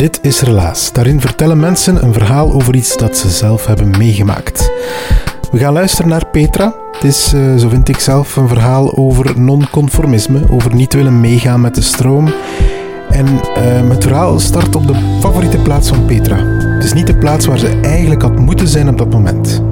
Dit is Relaas. Daarin vertellen mensen een verhaal over iets dat ze zelf hebben meegemaakt. We gaan luisteren naar Petra. Het is, eh, zo vind ik zelf, een verhaal over non-conformisme, over niet willen meegaan met de stroom. En eh, het verhaal start op de favoriete plaats van Petra. Het is niet de plaats waar ze eigenlijk had moeten zijn op dat moment.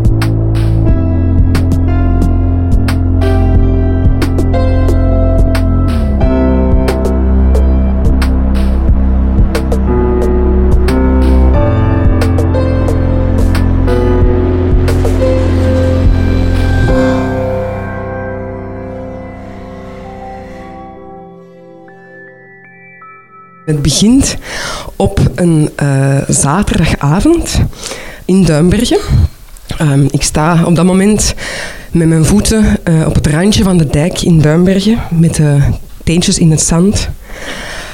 Het begint op een eh, zaterdagavond in Duinbergen. Ehm, ik sta op dat moment met mijn voeten eh, op het randje van de dijk in Duinbergen, met de teentjes in het zand.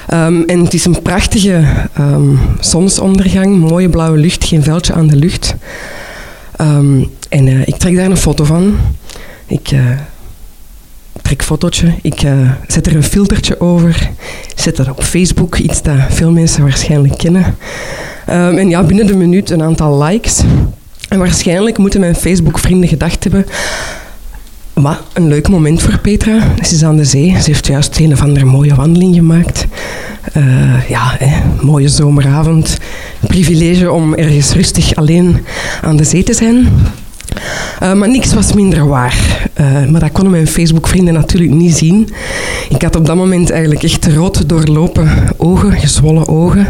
Ehm, en het is een prachtige ehm, zonsondergang, mooie blauwe lucht, geen veldje aan de lucht. En eh, ik trek daar een foto van. Ik een fotootje, ik eh, zet er een filtertje over, zet dat op Facebook, iets dat veel mensen waarschijnlijk kennen. Ehm, en ja, binnen de minuut een aantal likes. En waarschijnlijk moeten mijn Facebook-vrienden gedacht hebben... Maar een leuk moment voor Petra. Ze is aan de zee. Ze heeft juist een of andere mooie wandeling gemaakt. Eh, ja, hè, mooie zomeravond. Privilege om ergens rustig alleen aan de zee te zijn. Eh, maar niks was minder waar. Eh, maar dat konden mijn Facebook-vrienden natuurlijk niet zien. Ik had op dat moment eigenlijk echt rood doorlopen ogen, gezwollen ogen.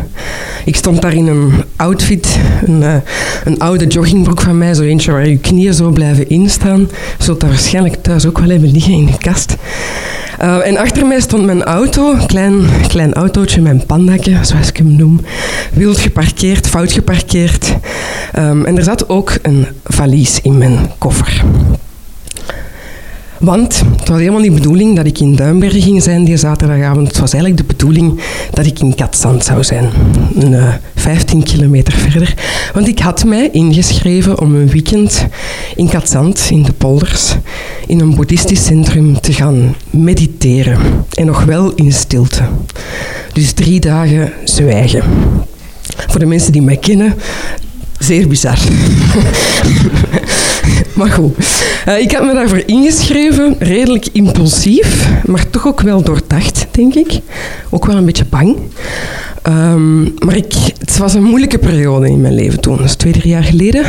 Ik stond daar in een outfit, een, eh, een oude joggingbroek van mij, zo eentje waar je knieën zo blijven instaan. Je zult dat waarschijnlijk thuis ook wel hebben liggen in de kast. Eh, en achter mij stond mijn auto, klein, klein autootje, mijn pandakje, zoals ik hem noem. Wild geparkeerd, fout geparkeerd. Ehm, en er zat ook een valies in mijn koffer. Want het was helemaal niet de bedoeling dat ik in Duinbergen ging zijn die zaterdagavond. Het was eigenlijk de bedoeling dat ik in Katzand zou zijn. Een, eh, 15 kilometer verder. Want ik had mij ingeschreven om een weekend in Katzand, in de polders, in een boeddhistisch centrum te gaan mediteren. En nog wel in stilte. Dus drie dagen zwijgen. Voor de mensen die mij kennen, zeer bizar. maar goed, Eh, ik had me daarvoor ingeschreven, redelijk impulsief, maar toch ook wel doordacht, denk ik. Ook wel een beetje bang. Ehm, maar ik, het was een moeilijke periode in mijn leven toen. Dat is twee, drie jaar geleden.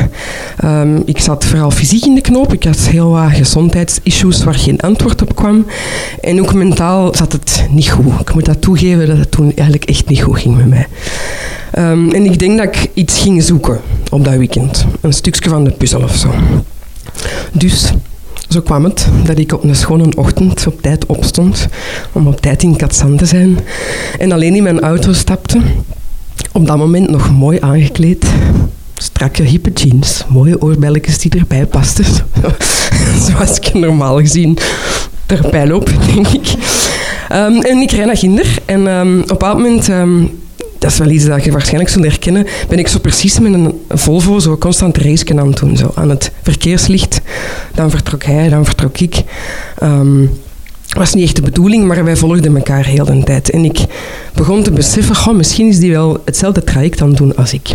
Ehm, ik zat vooral fysiek in de knoop. Ik had heel wat gezondheidsissues waar geen antwoord op kwam. En ook mentaal zat het niet goed. Ik moet dat toegeven dat het toen eigenlijk echt niet goed ging met mij. Ehm, en ik denk dat ik iets ging zoeken op dat weekend. Een stukje van de puzzel of zo. Dus zo kwam het dat ik op een schone ochtend op tijd opstond om op tijd in Katzand te zijn en alleen in mijn auto stapte. Op dat moment nog mooi aangekleed. Strakke, hippe jeans, mooie oorbelletjes die erbij pasten. Zoals ik normaal gezien erbij loop, denk ik. Ehm, en ik rijd naar Ginder en ehm, op bepaald moment... ehm, dat is wel iets dat je waarschijnlijk zult herkennen, ben ik zo precies met een Volvo zo constant race aan het doen. Zo, aan het verkeerslicht. Dan vertrok hij, dan vertrok ik. Ehm was niet echt de bedoeling, maar wij volgden elkaar heel de tijd. En ik begon te beseffen, goh, misschien is die wel hetzelfde traject aan het doen als ik.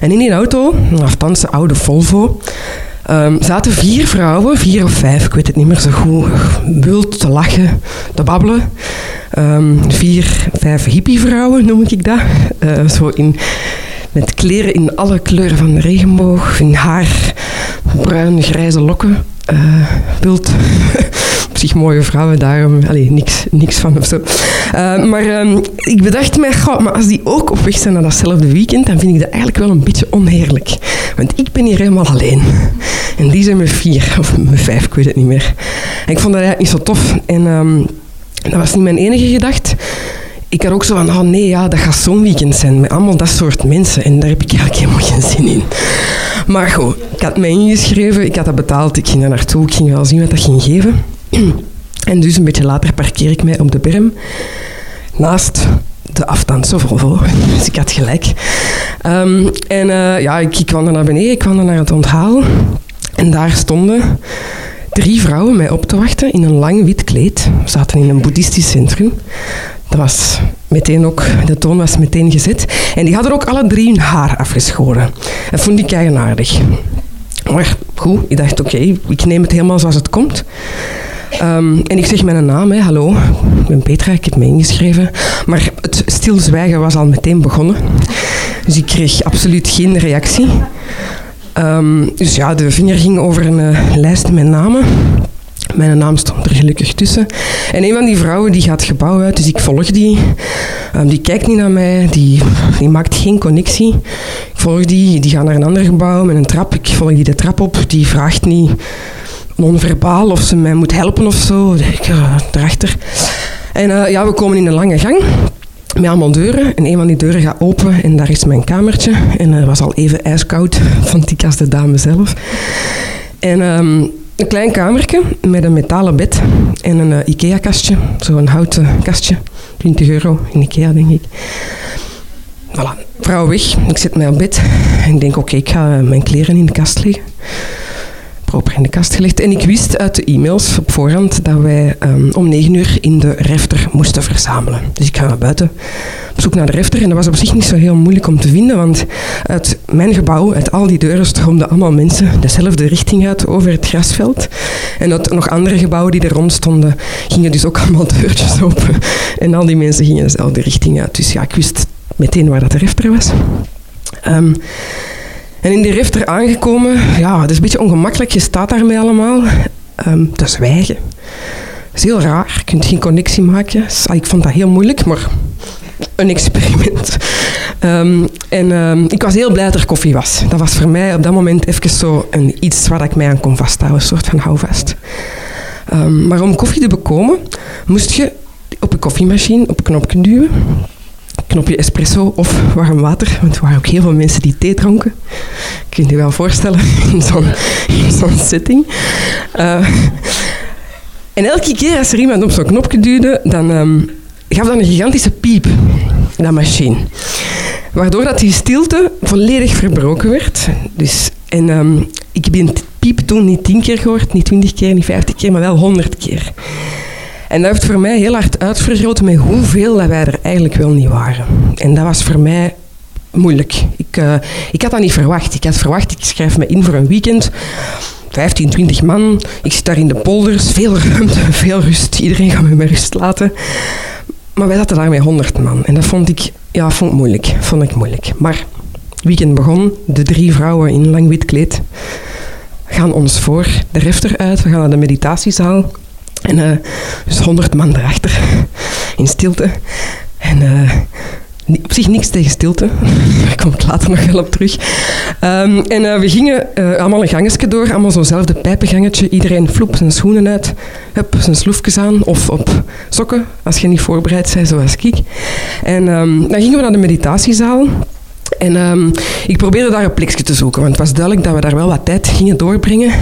En in die auto, een althans een oude Volvo, ehm, zaten vier vrouwen, vier of vijf, ik weet het niet meer zo goed, wild te lachen, te babbelen. Ehm, vier, vijf hippievrouwen noem ik dat. Eh, zo in Met kleren in alle kleuren van de regenboog. Hun haar, bruin, grijze lokken. Eh wild. Op zich mooie vrouwen, daarom allee, niks, niks van of zo. Eh, maar ehm, ik bedacht mij, goh, maar als die ook op weg zijn naar datzelfde weekend, dan vind ik dat eigenlijk wel een beetje onheerlijk. Want ik ben hier helemaal alleen. En die zijn met vier, of met vijf, ik weet het niet meer. En ik vond dat eigenlijk niet zo tof. En ehm, dat was niet mijn enige gedachte. Ik had ook zo van, oh nee, ja, dat gaat zo'n weekend zijn met allemaal dat soort mensen. En daar heb ik eigenlijk helemaal geen zin in. Maar goed, ik had mij ingeschreven, ik had dat betaald, ik ging daar naartoe, ik ging wel zien wat dat ging geven. En dus een beetje later parkeer ik mij op de berm naast de afstandse Volvo. Dus ik had gelijk. Ehm, en eh, ja, ik, kwam er naar beneden, ik kwam naar het onthaal. En daar stonden drie vrouwen mij op te wachten in een lang wit kleed. We zaten in een boeddhistisch centrum. Dat was meteen ook, de toon was meteen gezet. En die hadden ook alle drie hun haar afgeschoren. Dat vond ik eigenaardig. Maar goed, ik dacht, oké, ik neem het helemaal zoals het komt. Ehm, en ik zeg mijn naam, hè, hallo, ik ben Petra, ik heb me ingeschreven. Maar het stilzwijgen was al meteen begonnen. Dus ik kreeg absoluut geen reactie. Ehm, dus ja, de vinger ging over een eh, lijst met namen. Mijn naam stond er gelukkig tussen. En een van die vrouwen die gaat gebouw uit, dus ik volg die. Ehm, die kijkt niet naar mij, die, die maakt geen connectie. Ik volg die, die gaat naar een ander gebouw met een trap. Ik volg die de trap op, die vraagt niet non-verbaal of ze mij moet helpen of zo. Ik, uh, erachter. En eh, ja, we komen in een lange gang met allemaal deuren. En een van die deuren gaat open en daar is mijn kamertje. En het was al even ijskoud, vond ik als de dame zelf. En ehm, een klein kamertje met een metalen bed en een eh, IKEA-kastje. Zo'n houten kastje. 20 euro in IKEA, denk ik. Voilà, vrouw weg. Ik zet mij op bed en ik denk, oké, ik ga mijn kleren in de kast leggen proper in de kast gelegd. En ik wist uit de e-mails op voorhand dat wij um, om negen uur in de refter moesten verzamelen. Dus ik ga naar buiten op zoek naar de refter. En dat was op zich niet zo heel moeilijk om te vinden, want uit mijn gebouw, uit al die deuren, stroomden allemaal mensen dezelfde richting uit over het grasveld. En uit nog andere gebouwen die er rond stonden, gingen dus ook allemaal deurtjes open. En al die mensen gingen dezelfde richting uit. Dus ja, ik wist meteen waar dat de refter was. Um, en in die rifter aangekomen, ja, het is een beetje ongemakkelijk. Je staat daarmee allemaal um, te zwijgen. Dat is heel raar. Je kunt geen connectie maken. Ik vond dat heel moeilijk, maar een experiment. Um, en um, ik was heel blij dat er koffie was. Dat was voor mij op dat moment even zo een, iets waar ik mij aan kon vasthouden. Een soort van houvast. Maar om koffie te bekomen, moest je op een koffiemachine op een knopje duwen knopje espresso of warm water. Want er waren ook heel veel mensen die thee dronken. Kun je je wel voorstellen in zo'n zo setting. Uh, en elke keer als er iemand op zo'n knopje duwde, dan um, gaf dat een gigantische piep, dat machine. Waardoor dat die stilte volledig verbroken werd. Dus, en um, ik heb die piep toen niet tien keer gehoord, niet twintig keer, niet vijftig keer, maar wel honderd keer. En dat heeft voor mij heel hard uitvergroot met hoeveel dat wij er eigenlijk wel niet waren. En dat was voor mij moeilijk. Ik, uh, ik had dat niet verwacht. Ik had verwacht, ik schrijf me in voor een weekend. 15, 20 man. Ik zit daar in de polders. Veel ruimte, veel rust. Iedereen gaat me met rust laten. Maar wij zaten daar met 100 man. En dat vond ik, ja, vond moeilijk. Vond ik moeilijk. Maar weekend begon. De drie vrouwen in lang wit kleed gaan ons voor de refter uit. We gaan naar de meditatiezaal. En uh, dus honderd man erachter, in stilte. En uh, op zich niks tegen stilte. Daar kom ik later nog wel op terug. Um, en uh, we gingen allemaal een gangetje door, allemaal zo'nzelfde pijpengangetje. Iedereen floep zijn schoenen uit, hup, zijn sloefjes aan of op sokken, als je niet voorbereid bent zoals ik. En um, dan gingen we naar de meditatiezaal. En um, ik probeerde daar een plekje te zoeken, want het was duidelijk dat we daar wel wat tijd gingen doorbrengen.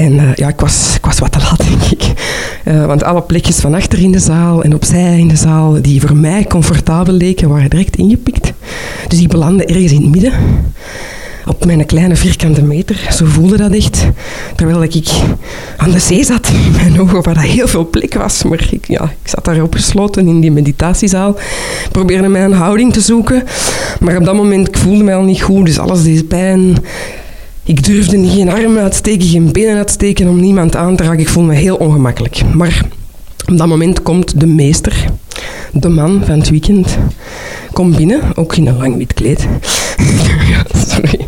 En uh, ja, ik was, ik was wat te laat, denk ik. Uh, want alle plekjes van achter in de zaal en opzij in de zaal, die voor mij comfortabel leken, waren direct ingepikt. Dus ik belandde ergens in het midden. Op mijn kleine vierkante meter. Zo voelde dat echt. Terwijl ik aan de zee zat, mijn ogen, waar dat heel veel plek was. Maar ik, ja, ik zat daar opgesloten in die meditatiezaal. Probeerde mij een houding te zoeken. Maar op dat moment, ik voelde mij al niet goed. Dus alles deed pijn. Ik durfde geen armen uitsteken, geen benen uitsteken om niemand aan te raken. Ik voelde me heel ongemakkelijk. Maar op dat moment komt de meester, de man van het weekend, komt binnen, ook in een lang wit kleed. ja, sorry.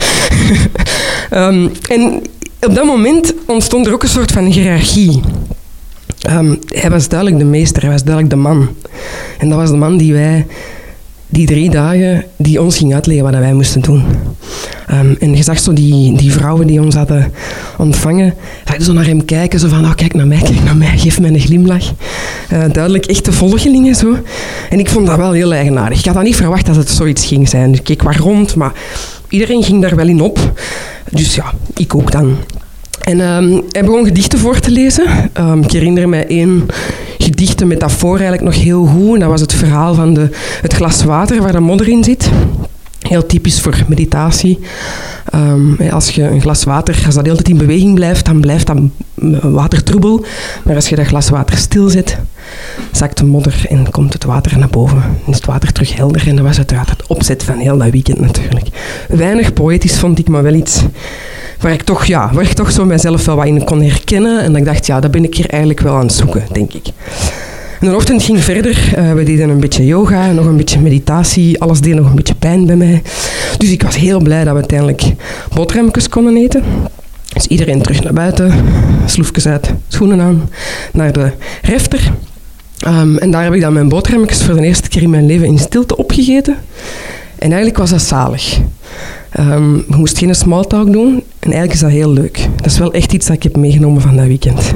Ehm, en op dat moment ontstond er ook een soort van hiërarchie. Ehm, hij was duidelijk de meester, hij was duidelijk de man. En dat was de man die wij, die drie dagen, die ons ging uitleggen wat wij moesten doen. Ehm, en je zag zo die, die vrouwen die ons hadden ontvangen, zag zo naar hem kijken, zo van, oh, kijk naar mij, kijk naar mij, geef mij een glimlach. Uh, duidelijk echte volgelingen zo. En ik vond dat wel heel eigenaardig. Ik had dat niet verwacht dat het zoiets ging zijn. Ik keek waar rond, maar iedereen ging daar wel in op. Dus ja, ik ook dan. En um, hij begon gedichten voor te lezen. Um, ik herinner mij één gedicht, een metafoor eigenlijk nog heel goed. En dat was het verhaal van de, het glas water waar de modder in zit. Heel typisch voor meditatie. Um, als je een glas water, als dat de hele tijd in beweging blijft, dan blijft dat water troebel. Maar als je dat glas water stilzet, zakt de modder en komt het water naar boven. En is het water terug helder. En dat was uiteraard het opzet van heel dat weekend natuurlijk. Weinig poëtisch vond ik, maar wel iets waar ik toch, ja, waar ik toch zo mijzelf wel wat in kon herkennen. En ik dacht, ja, dat ben ik hier eigenlijk wel aan het zoeken, denk ik. En de ochtend ging verder. Uh, we deden een beetje yoga, nog een beetje meditatie. Alles deed nog een beetje pijn bij mij. Dus ik was heel blij dat we uiteindelijk boterhammetjes konden eten. Dus iedereen terug naar buiten, sloefjes uit, schoenen aan, naar de refter. Um, en daar heb ik dan mijn boterhammetjes voor de eerste keer in mijn leven in stilte opgegeten. En eigenlijk was dat zalig. Um, je moest geen smalltalk doen en eigenlijk is dat heel leuk. Dat is wel echt iets dat ik heb meegenomen van dat weekend.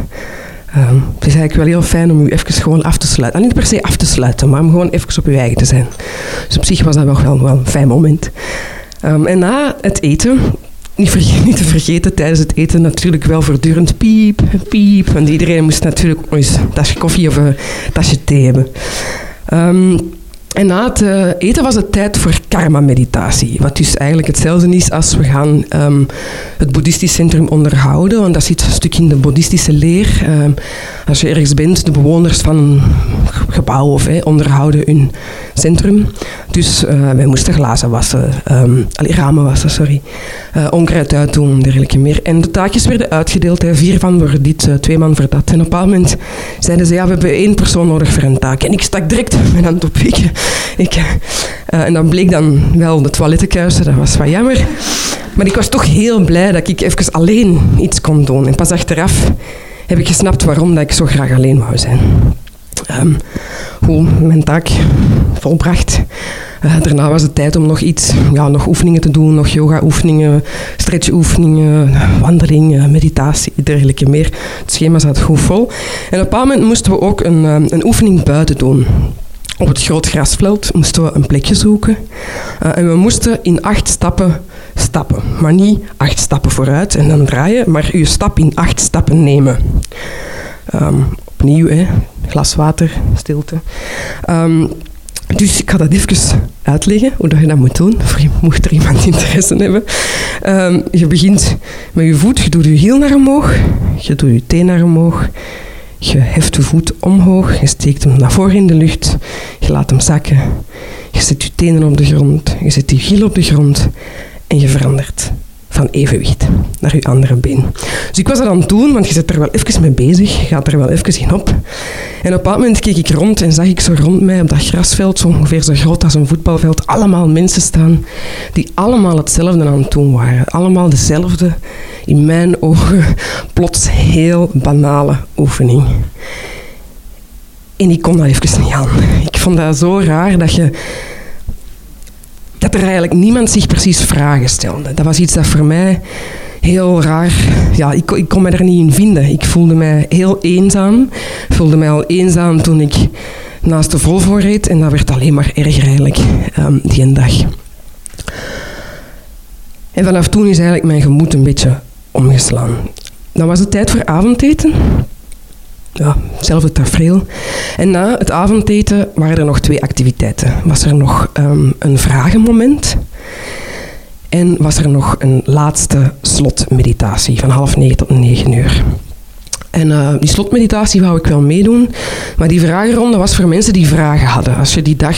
Het is eigenlijk wel heel fijn om u even gewoon af te sluiten. En niet per se af te sluiten, maar om gewoon even op uw eigen te zijn. Dus op zich was dat wel, wel, een fijn moment. Um, en na het eten, niet, niet, te vergeten tijdens het eten natuurlijk wel voortdurend piep, piep. Want iedereen moest natuurlijk eens een tasje koffie of een tasje thee hebben. Um, en na het uh, eten was het tijd voor karma-meditatie. Wat dus eigenlijk hetzelfde is als we gaan um, het boeddhistisch centrum onderhouden. Want dat zit een stuk in de boeddhistische leer. Um, als je ergens bent, de bewoners van een gebouw of, onderhouden hun centrum. Dus uh, wij moesten glazen wassen, um, ramen wassen, sorry. Uh, onkruid uitdoen en dergelijke meer. En de taakjes werden uitgedeeld. Vier van voor dit, twee man voor dat. En op een bepaald moment zeiden ze, ja, we hebben één persoon nodig voor een taak. En ik stak direct mijn hand op ik. en dan bleek dan wel de toilettenkuisen, dat was wat jammer. Maar ik was toch heel blij dat ik even alleen iets kon doen. En pas achteraf heb ik gesnapt waarom dat ik zo graag alleen wou zijn. Um, hoe mijn taak volbracht. Uh, daarna was het tijd om nog iets, ja, nog oefeningen te doen, nog yoga-oefeningen, stretch-oefeningen, wandeling, meditatie, dergelijke meer. Het schema zat goed vol. En op een bepaald moment moesten we ook een, een oefening buiten doen. Op het groot grasveld moesten we een plekje zoeken. Uh, en we moesten in acht stappen stappen. Maar niet acht stappen vooruit en dan draaien, maar je stap in acht stappen nemen. Um, opnieuw, hè. glas water, stilte. Um, dus ik ga dat even uitleggen, hoe je dat moet doen, voor je mocht er iemand interesse hebben. Um, je begint met je voet, je doet je hiel naar omhoog, je doet je teen naar omhoog, je heft je voet omhoog, je steekt hem naar voren in de lucht, je laat hem zakken, je zet je tenen op de grond, je zet je hiel op de grond en je verandert van evenwicht naar je andere been. Dus ik was dat aan het doen, want je zit er wel even mee bezig, gaat er wel even in op. En op een moment keek ik rond en zag ik zo rond mij op dat grasveld, zo ongeveer zo groot als een voetbalveld, allemaal mensen staan die allemaal hetzelfde aan het doen waren. Allemaal dezelfde, in mijn ogen, plots heel banale oefening. En ik kon dat even niet aan. Ik vond dat zo raar dat je dat er eigenlijk niemand zich precies vragen stelde. Dat was iets dat voor mij heel raar... Ja, ik, ik kon me er niet in vinden. Ik voelde mij heel eenzaam. Ik voelde mij al eenzaam toen ik naast de Volvo reed. En dat werd alleen maar erger eigenlijk, um, die dag. En vanaf toen is eigenlijk mijn gemoed een beetje omgeslaan. Dan was het tijd voor avondeten ja, hetzelfde tafereel. En na het avondeten waren er nog twee activiteiten. Was er nog um, een vragenmoment en was er nog een laatste slotmeditatie van half negen tot negen uur. En uh, die slotmeditatie wou ik wel meedoen, maar die vragenronde was voor mensen die vragen hadden. Als je die dag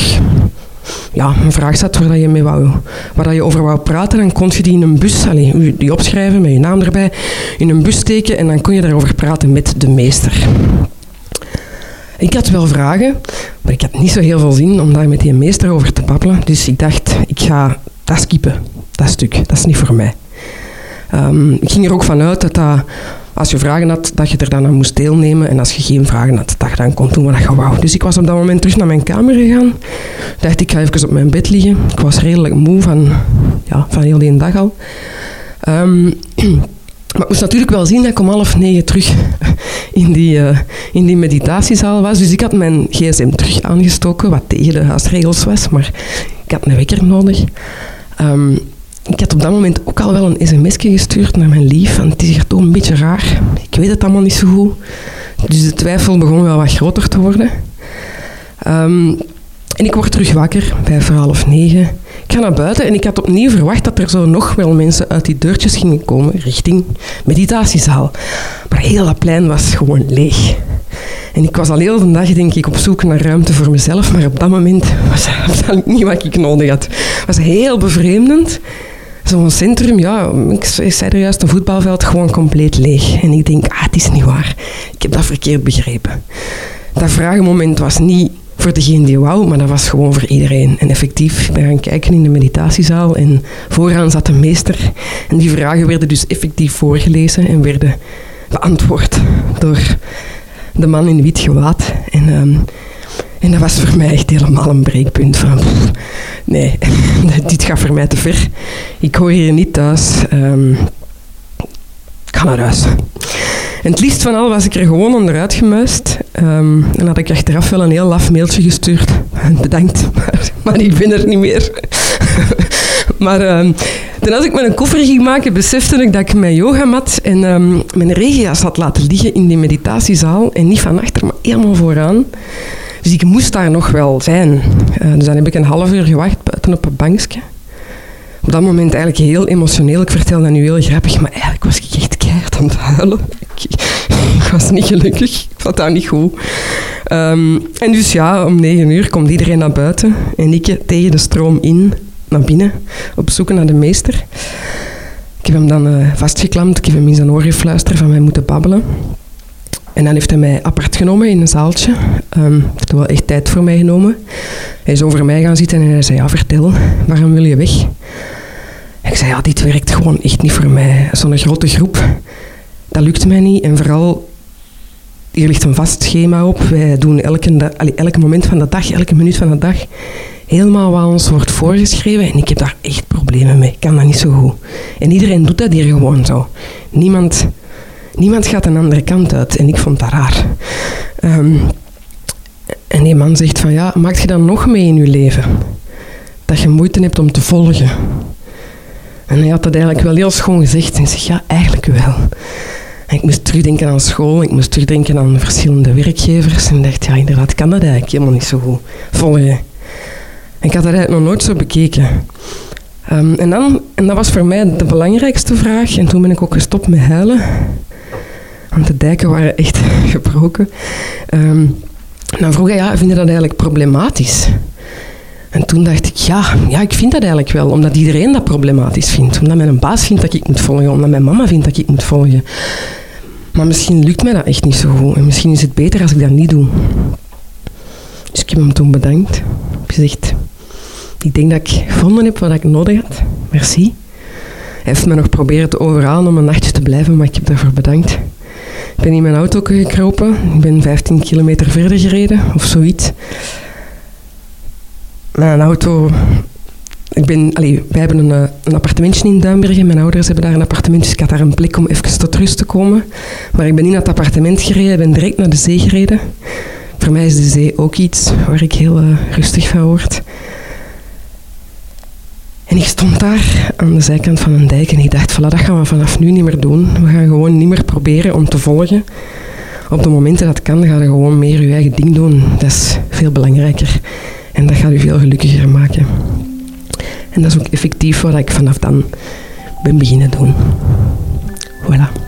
ja, een vraag zat waar, je, mee wou, waar je over wou praten, dan kon je die in een bus, allez, die opschrijven met je naam erbij, in een bus steken en dan kon je daarover praten met de meester. Ik had wel vragen, maar ik had niet zo heel veel zin om daar met die meester over te babbelen. Dus ik dacht, ik ga dat skippen, dat stuk. Dat is niet voor mij. Ehm, ik ging er ook vanuit dat, dat als je vragen had, dat je er dan aan moest deelnemen. En als je geen vragen had, dat je dan kon doen wat je wou. Dus ik was op dat moment terug naar mijn kamer gegaan. Dacht, ik ga even op mijn bed liggen. Ik was redelijk moe van, ja, van heel die dag al. Ehm, maar ik moest natuurlijk wel zien dat ik om half negen terug in die, uh, in die meditatiezaal was. Dus ik had mijn gsm terug aangestoken, wat tegen de huisregels was. Maar ik had een wekker nodig. Um, ik had op dat moment ook al wel een sms'je gestuurd naar mijn lief. Het is hier toch een beetje raar. Ik weet het allemaal niet zo goed. Dus de twijfel begon wel wat groter te worden. Um, en ik word terug wakker bij half negen. Ik ga naar buiten en ik had opnieuw verwacht dat er zo nog wel mensen uit die deurtjes gingen komen richting meditatiezaal. Maar heel dat plein was gewoon leeg. En ik was al heel de dag, denk ik, op zoek naar ruimte voor mezelf, maar op dat moment was dat niet wat ik nodig had. Het was heel bevreemdend. Zo'n centrum, ja, ik zei er juist, een voetbalveld gewoon compleet leeg. En ik denk, ah, het is niet waar. Ik heb dat verkeerd begrepen. Dat vragenmoment was niet voor degene die wou, maar dat was gewoon voor iedereen. En effectief, we gaan kijken in de meditatiezaal en vooraan zat een meester. En die vragen werden dus effectief voorgelezen en werden beantwoord door de man in wit gewaad. En, um, en dat was voor mij echt helemaal een breekpunt van... nee, dit gaat voor mij te ver. Ik hoor hier niet thuis. Um, ik ga naar huis. En het liefst van al was ik er gewoon onderuit gemuist. Um, en had ik achteraf wel een heel laf mailtje gestuurd. Bedankt, maar, ik ben er niet meer. maar um, toen als ik mijn koffer ging maken, besefte ik dat ik mijn yogamat en mijn regenjas had laten liggen in die meditatiezaal. En niet van achter, maar helemaal vooraan. Dus ik moest daar nog wel zijn. Uh, dus dan heb ik een half uur gewacht buiten op een bankje. Op dat moment eigenlijk heel emotioneel. Ik vertel dat nu heel grappig, maar eigenlijk was ik echt keihard aan het huilen. Ik, was niet gelukkig. Ik vond dat niet goed. Um, en dus ja, om negen uur komt iedereen naar buiten. En ik tegen de stroom in, naar binnen, op zoek naar de meester. Ik heb hem dan uh, vastgeklampt. Ik heb hem in zijn oor gefluisterd van wij moeten babbelen. En dan heeft hij mij apart genomen in een zaaltje. Um, heeft wel echt tijd voor mij genomen. Hij is over mij gaan zitten en hij zei, ja, vertel, waarom wil je weg? ik zei, ja, dit werkt gewoon echt niet voor mij. Zo'n grote groep, dat lukt mij niet. En vooral, hier ligt een vast schema op. Wij doen elke, elke moment van de dag, elke minuut van de dag, helemaal wat ons wordt voorgeschreven. En ik heb daar echt problemen mee. Ik kan dat niet zo goed. En iedereen doet dat hier gewoon zo. Niemand niemand gaat een andere kant uit. En ik vond dat raar. Um, en die man zegt van, ja, maak je dan nog mee in je leven? Dat je moeite hebt om te volgen. En hij had dat eigenlijk wel heel schoon gezegd. En ik ja, eigenlijk wel. En ik moest terugdenken aan school, ik moest terugdenken aan verschillende werkgevers. En dacht, ja, inderdaad, kan dat eigenlijk helemaal niet zo goed volgen. En ik had dat eigenlijk nog nooit zo bekeken. Um, en, dan, en dat was voor mij de belangrijkste vraag. En toen ben ik ook gestopt met huilen. Want de dijken waren echt gebroken. Um, dan vroeg hij, ja, vind je dat eigenlijk problematisch? En toen dacht ik, ja, ja, ik vind dat eigenlijk wel. Omdat iedereen dat problematisch vindt. Omdat mijn baas vindt dat ik moet volgen. Omdat mijn mama vindt dat ik moet volgen. Maar misschien lukt mij dat echt niet zo goed. En misschien is het beter als ik dat niet doe. Dus ik heb hem toen bedankt. Ik heb gezegd, ik denk dat ik gevonden heb wat ik nodig had. Merci. Hij heeft me nog proberen te overhalen om een nachtje te blijven, maar ik heb daarvoor bedankt. Ik ben in mijn auto gekropen. Ik ben 15 kilometer verder gereden, of zoiets. Mijn auto... Ik ben, wij hebben een, eh, een appartementje in Duinbergen. Mijn ouders hebben daar een appartement, dus ik had daar een plek om even tot rust te komen. Maar ik ben in dat appartement gereden, ben direct naar de zee gereden. Voor mij is de zee ook iets waar ik heel uh, rustig van word. En ik stond daar aan de zijkant van een dijk en ik dacht, voilà, dat gaan we vanaf nu niet meer doen. We gaan gewoon niet meer proberen om te volgen. Op de momenten dat kan, ga je gewoon meer je eigen ding doen. Dat is veel belangrijker. En dat gaat u veel gelukkiger maken. En dat is ook effectief wat ik vanaf dan ben beginnen doen. Voilà.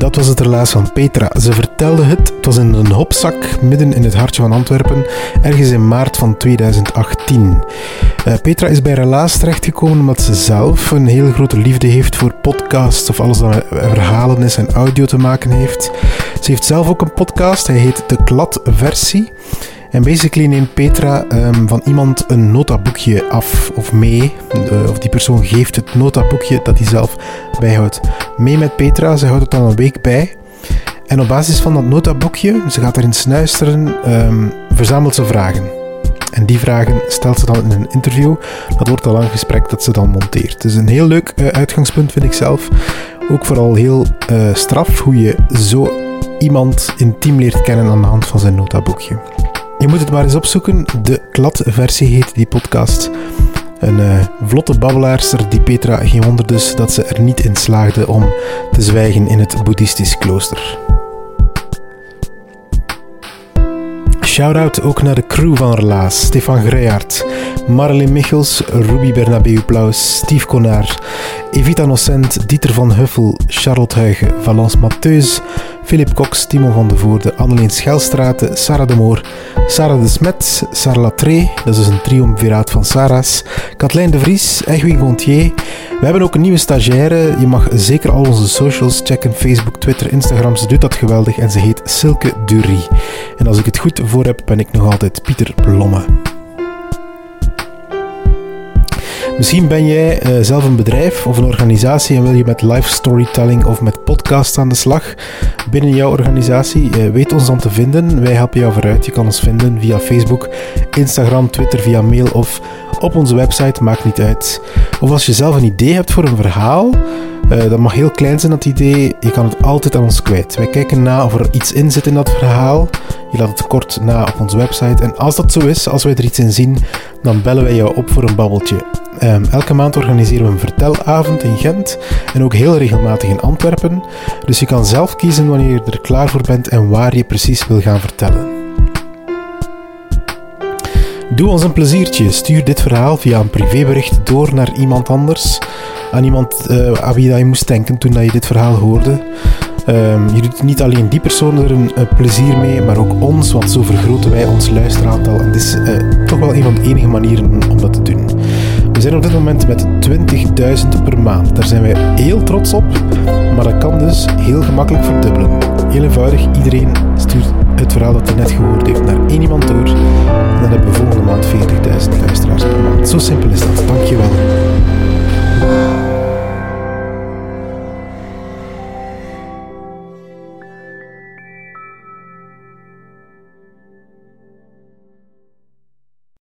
Dat was het relaas van Petra. Ze vertelde het, het was in een hopzak midden in het hartje van Antwerpen, ergens in maart van 2018. Uh, Petra is bij relaas terechtgekomen omdat ze zelf een heel grote liefde heeft voor podcasts of alles dat met verhalen is en audio te maken heeft. Ze heeft zelf ook een podcast, hij heet De Kladversie. En basically neemt Petra um, van iemand een notaboekje af of mee. Of die persoon geeft het notaboekje dat hij zelf bijhoudt mee met Petra. Ze houdt het dan een week bij. En op basis van dat notaboekje, ze gaat erin snuisteren, um, verzamelt ze vragen. En die vragen stelt ze dan in een interview. Dat wordt al lang gesprek dat ze dan monteert. Dus een heel leuk uh, uitgangspunt vind ik zelf. Ook vooral heel uh, straf hoe je zo iemand intiem leert kennen aan de hand van zijn notaboekje. Je moet het maar eens opzoeken. De kladversie heet die podcast. Een uh, vlotte babbelaarster die Petra geen wonder dus dat ze er niet in slaagde om te zwijgen in het boeddhistisch klooster. Shout-out ook naar de crew van Relaas. Stefan Greijaert, Marilyn Michels, Ruby Bernabeu Plaus, Steve Konaar, Evita Nocent, Dieter van Huffel, Charlotte Huigen, Valence Mattheus, Philip Cox, Timo van de Voorde, Anneleen Schelstraten, Sarah de Moor, Sarah de Smet, Sarah Latré, dat is een triumviraat van Sarah's, Kathleen de Vries, Egwin Gontier. We hebben ook een nieuwe stagiaire. Je mag zeker al onze socials checken, Facebook, Twitter, Instagram. Ze doet dat geweldig en ze heet Silke Dury. En als ik het goed voor heb, ben ik nog altijd Pieter Blomme. Misschien ben jij uh, zelf een bedrijf of een organisatie en wil je met live storytelling of met podcast aan de slag binnen jouw organisatie. Uh, weet ons dan te vinden. Wij helpen jou vooruit. Je kan ons vinden via Facebook, Instagram, Twitter, via mail of op onze website. Maakt niet uit. Of als je zelf een idee hebt voor een verhaal. Uh, dat mag heel klein zijn, dat idee. Je kan het altijd aan ons kwijt. Wij kijken na of er iets in zit in dat verhaal. Je laat het kort na op onze website. En als dat zo is, als wij er iets in zien, dan bellen wij jou op voor een babbeltje. Um, elke maand organiseren we een vertelavond in Gent en ook heel regelmatig in Antwerpen. Dus je kan zelf kiezen wanneer je er klaar voor bent en waar je precies wil gaan vertellen. Doe ons een pleziertje. Stuur dit verhaal via een privébericht door naar iemand anders. Aan iemand uh, aan wie je moest denken toen je dit verhaal hoorde. Um, je doet niet alleen die persoon er een, een, plezier mee, maar ook ons, want zo vergroten wij ons luisteraantal. En dit is uh, toch wel een van de enige manieren om dat te doen. We zijn op dit moment met 20.000 per maand. Daar zijn wij heel trots op, maar dat kan dus heel gemakkelijk verdubbelen. Heel eenvoudig, iedereen stuurt het verhaal dat hij net gehoord heeft naar één iemand door. En dan hebben we volgende maand 40.000 luisteraars per maand. Zo simpel is dat. Dankjewel.